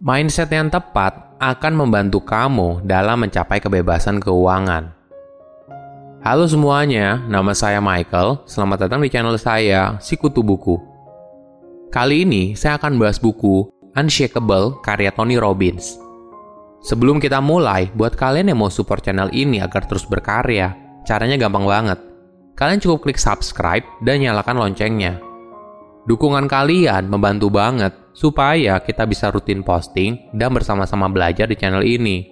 Mindset yang tepat akan membantu kamu dalam mencapai kebebasan keuangan. Halo semuanya, nama saya Michael. Selamat datang di channel saya, Sikutu Buku. Kali ini saya akan bahas buku Unshakable karya Tony Robbins. Sebelum kita mulai, buat kalian yang mau support channel ini agar terus berkarya, caranya gampang banget. Kalian cukup klik subscribe dan nyalakan loncengnya Dukungan kalian membantu banget supaya kita bisa rutin posting dan bersama-sama belajar di channel ini.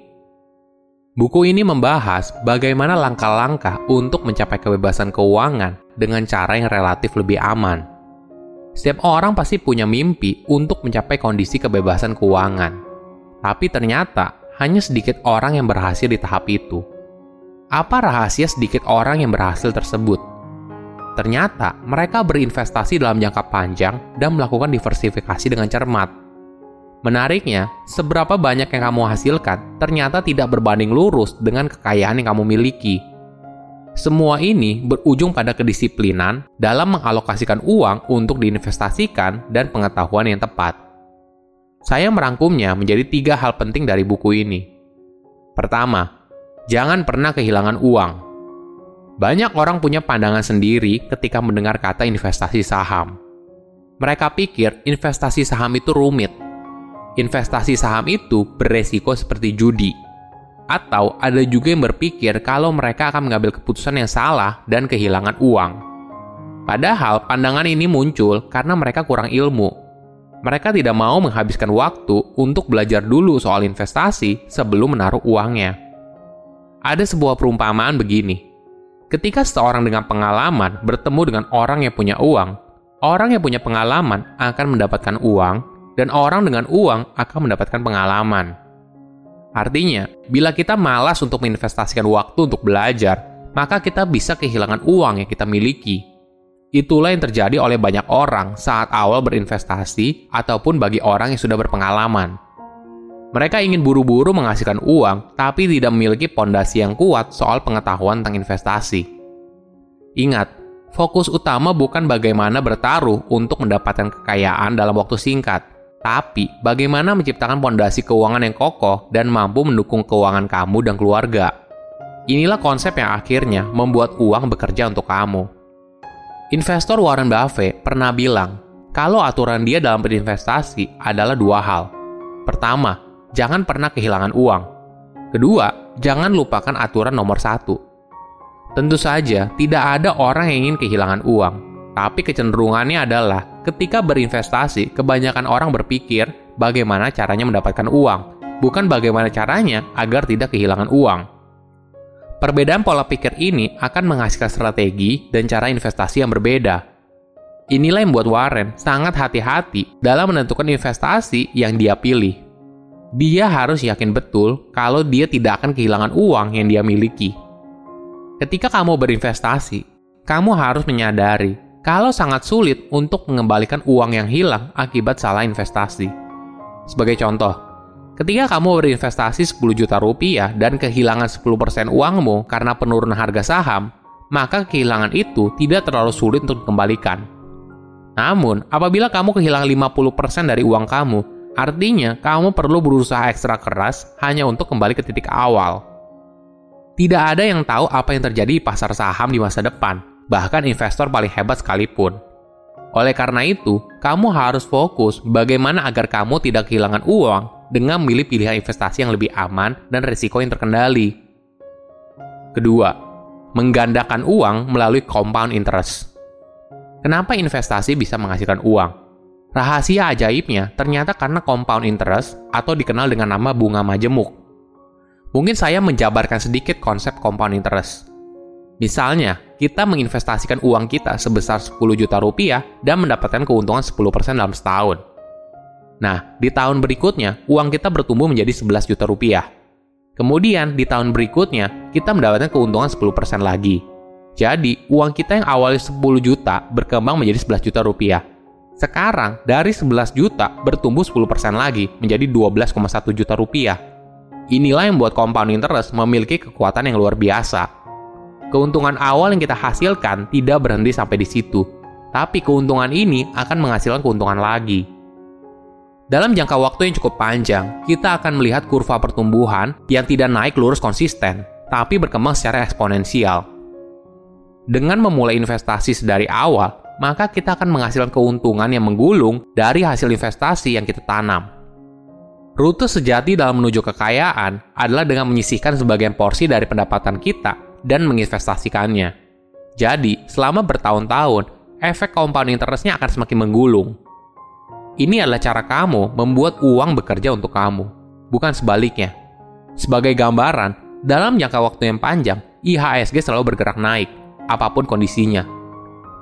Buku ini membahas bagaimana langkah-langkah untuk mencapai kebebasan keuangan dengan cara yang relatif lebih aman. Setiap orang pasti punya mimpi untuk mencapai kondisi kebebasan keuangan. Tapi ternyata hanya sedikit orang yang berhasil di tahap itu. Apa rahasia sedikit orang yang berhasil tersebut? Ternyata mereka berinvestasi dalam jangka panjang dan melakukan diversifikasi dengan cermat. Menariknya, seberapa banyak yang kamu hasilkan ternyata tidak berbanding lurus dengan kekayaan yang kamu miliki. Semua ini berujung pada kedisiplinan dalam mengalokasikan uang untuk diinvestasikan dan pengetahuan yang tepat. Saya merangkumnya menjadi tiga hal penting dari buku ini. Pertama, jangan pernah kehilangan uang. Banyak orang punya pandangan sendiri ketika mendengar kata investasi saham. Mereka pikir investasi saham itu rumit. Investasi saham itu beresiko seperti judi. Atau ada juga yang berpikir kalau mereka akan mengambil keputusan yang salah dan kehilangan uang. Padahal pandangan ini muncul karena mereka kurang ilmu. Mereka tidak mau menghabiskan waktu untuk belajar dulu soal investasi sebelum menaruh uangnya. Ada sebuah perumpamaan begini Ketika seseorang dengan pengalaman bertemu dengan orang yang punya uang, orang yang punya pengalaman akan mendapatkan uang, dan orang dengan uang akan mendapatkan pengalaman. Artinya, bila kita malas untuk menginvestasikan waktu untuk belajar, maka kita bisa kehilangan uang yang kita miliki. Itulah yang terjadi oleh banyak orang saat awal berinvestasi ataupun bagi orang yang sudah berpengalaman. Mereka ingin buru-buru menghasilkan uang, tapi tidak memiliki pondasi yang kuat soal pengetahuan tentang investasi. Ingat, fokus utama bukan bagaimana bertaruh untuk mendapatkan kekayaan dalam waktu singkat, tapi bagaimana menciptakan pondasi keuangan yang kokoh dan mampu mendukung keuangan kamu dan keluarga. Inilah konsep yang akhirnya membuat uang bekerja untuk kamu. Investor Warren Buffett pernah bilang, kalau aturan dia dalam berinvestasi adalah dua hal. Pertama, jangan pernah kehilangan uang. Kedua, jangan lupakan aturan nomor satu. Tentu saja, tidak ada orang yang ingin kehilangan uang. Tapi kecenderungannya adalah ketika berinvestasi, kebanyakan orang berpikir bagaimana caranya mendapatkan uang, bukan bagaimana caranya agar tidak kehilangan uang. Perbedaan pola pikir ini akan menghasilkan strategi dan cara investasi yang berbeda. Inilah yang membuat Warren sangat hati-hati dalam menentukan investasi yang dia pilih dia harus yakin betul kalau dia tidak akan kehilangan uang yang dia miliki. Ketika kamu berinvestasi, kamu harus menyadari kalau sangat sulit untuk mengembalikan uang yang hilang akibat salah investasi. Sebagai contoh, ketika kamu berinvestasi 10 juta rupiah dan kehilangan 10% uangmu karena penurunan harga saham, maka kehilangan itu tidak terlalu sulit untuk dikembalikan. Namun, apabila kamu kehilangan 50% dari uang kamu, Artinya, kamu perlu berusaha ekstra keras hanya untuk kembali ke titik awal. Tidak ada yang tahu apa yang terjadi di pasar saham di masa depan, bahkan investor paling hebat sekalipun. Oleh karena itu, kamu harus fokus bagaimana agar kamu tidak kehilangan uang dengan memilih pilihan investasi yang lebih aman dan risiko yang terkendali. Kedua, menggandakan uang melalui compound interest. Kenapa investasi bisa menghasilkan uang? Rahasia ajaibnya ternyata karena compound interest atau dikenal dengan nama bunga majemuk. Mungkin saya menjabarkan sedikit konsep compound interest. Misalnya, kita menginvestasikan uang kita sebesar 10 juta rupiah dan mendapatkan keuntungan 10% dalam setahun. Nah, di tahun berikutnya, uang kita bertumbuh menjadi 11 juta rupiah. Kemudian, di tahun berikutnya, kita mendapatkan keuntungan 10% lagi. Jadi, uang kita yang awalnya 10 juta berkembang menjadi 11 juta rupiah sekarang dari 11 juta bertumbuh 10% lagi menjadi 12,1 juta rupiah. Inilah yang membuat compound interest memiliki kekuatan yang luar biasa. Keuntungan awal yang kita hasilkan tidak berhenti sampai di situ, tapi keuntungan ini akan menghasilkan keuntungan lagi. Dalam jangka waktu yang cukup panjang, kita akan melihat kurva pertumbuhan yang tidak naik lurus konsisten, tapi berkembang secara eksponensial. Dengan memulai investasi sedari awal, maka kita akan menghasilkan keuntungan yang menggulung dari hasil investasi yang kita tanam. Rute sejati dalam menuju kekayaan adalah dengan menyisihkan sebagian porsi dari pendapatan kita dan menginvestasikannya. Jadi, selama bertahun-tahun, efek compound interestnya akan semakin menggulung. Ini adalah cara kamu membuat uang bekerja untuk kamu, bukan sebaliknya. Sebagai gambaran, dalam jangka waktu yang panjang, IHSG selalu bergerak naik, apa pun kondisinya.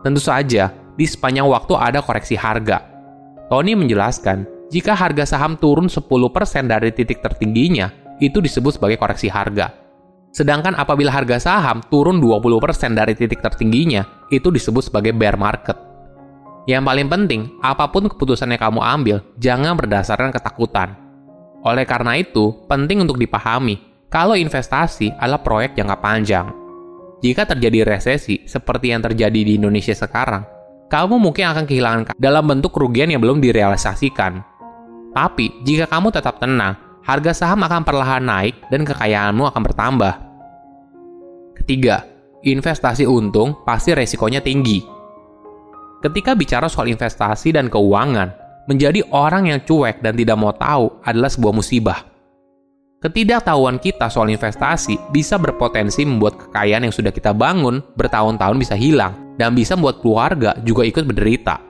Tentu saja, di sepanjang waktu ada koreksi harga. Tony menjelaskan, jika harga saham turun 10% dari titik tertingginya, itu disebut sebagai koreksi harga. Sedangkan apabila harga saham turun 20% dari titik tertingginya, itu disebut sebagai bear market. Yang paling penting, apa pun keputusan yang kamu ambil, jangan berdasarkan ketakutan. Oleh karena itu, penting untuk dipahami kalau investasi adalah proyek jangka panjang. Jika terjadi resesi seperti yang terjadi di Indonesia sekarang, kamu mungkin akan kehilangan dalam bentuk kerugian yang belum direalisasikan. Tapi, jika kamu tetap tenang, harga saham akan perlahan naik dan kekayaanmu akan bertambah. Ketiga, investasi untung pasti resikonya tinggi. Ketika bicara soal investasi dan keuangan, menjadi orang yang cuek dan tidak mau tahu adalah sebuah musibah. Ketidaktahuan kita soal investasi bisa berpotensi membuat kekayaan yang sudah kita bangun bertahun-tahun bisa hilang dan bisa membuat keluarga juga ikut menderita.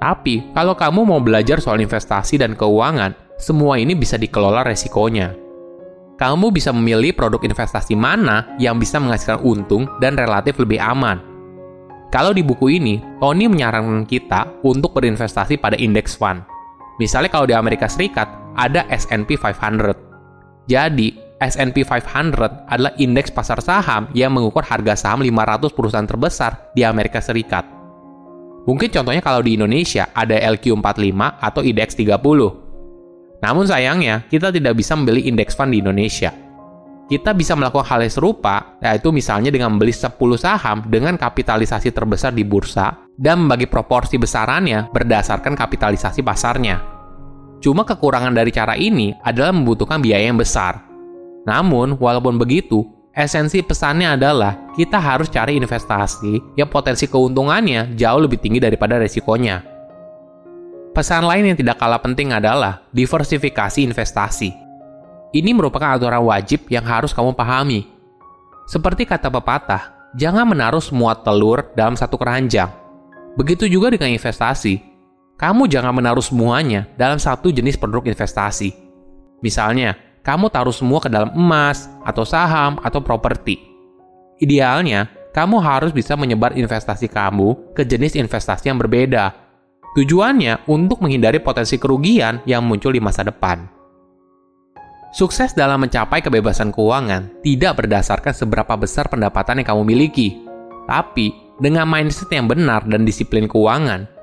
Tapi, kalau kamu mau belajar soal investasi dan keuangan, semua ini bisa dikelola resikonya. Kamu bisa memilih produk investasi mana yang bisa menghasilkan untung dan relatif lebih aman kalau di buku ini, Tony menyarankan kita untuk berinvestasi pada index fund. Misalnya kalau di Amerika Serikat, ada S&P 500. Jadi, S&P 500 adalah indeks pasar saham yang mengukur harga saham 500 perusahaan terbesar di Amerika Serikat. Mungkin contohnya kalau di Indonesia ada LQ45 atau IDX 30. Namun sayangnya, kita tidak bisa membeli indeks fund di Indonesia kita bisa melakukan hal yang serupa, yaitu misalnya dengan membeli 10 saham dengan kapitalisasi terbesar di bursa dan membagi proporsi besarannya berdasarkan kapitalisasi pasarnya. Cuma kekurangan dari cara ini adalah membutuhkan biaya yang besar. Namun, walaupun begitu, esensi pesannya adalah kita harus cari investasi yang potensi keuntungannya jauh lebih tinggi daripada resikonya. Pesan lain yang tidak kalah penting adalah diversifikasi investasi. Ini merupakan aturan wajib yang harus kamu pahami. Seperti kata pepatah, jangan menaruh semua telur dalam satu keranjang. Begitu juga dengan investasi. Kamu jangan menaruh semuanya dalam satu jenis produk investasi. Misalnya, kamu taruh semua ke dalam emas, atau saham, atau properti. Idealnya, kamu harus bisa menyebar investasi kamu ke jenis investasi yang berbeda. Tujuannya untuk menghindari potensi kerugian yang muncul di masa depan. Sukses dalam mencapai kebebasan keuangan tidak berdasarkan seberapa besar pendapatan yang kamu miliki. Tapi, dengan mindset yang benar dan disiplin keuangan,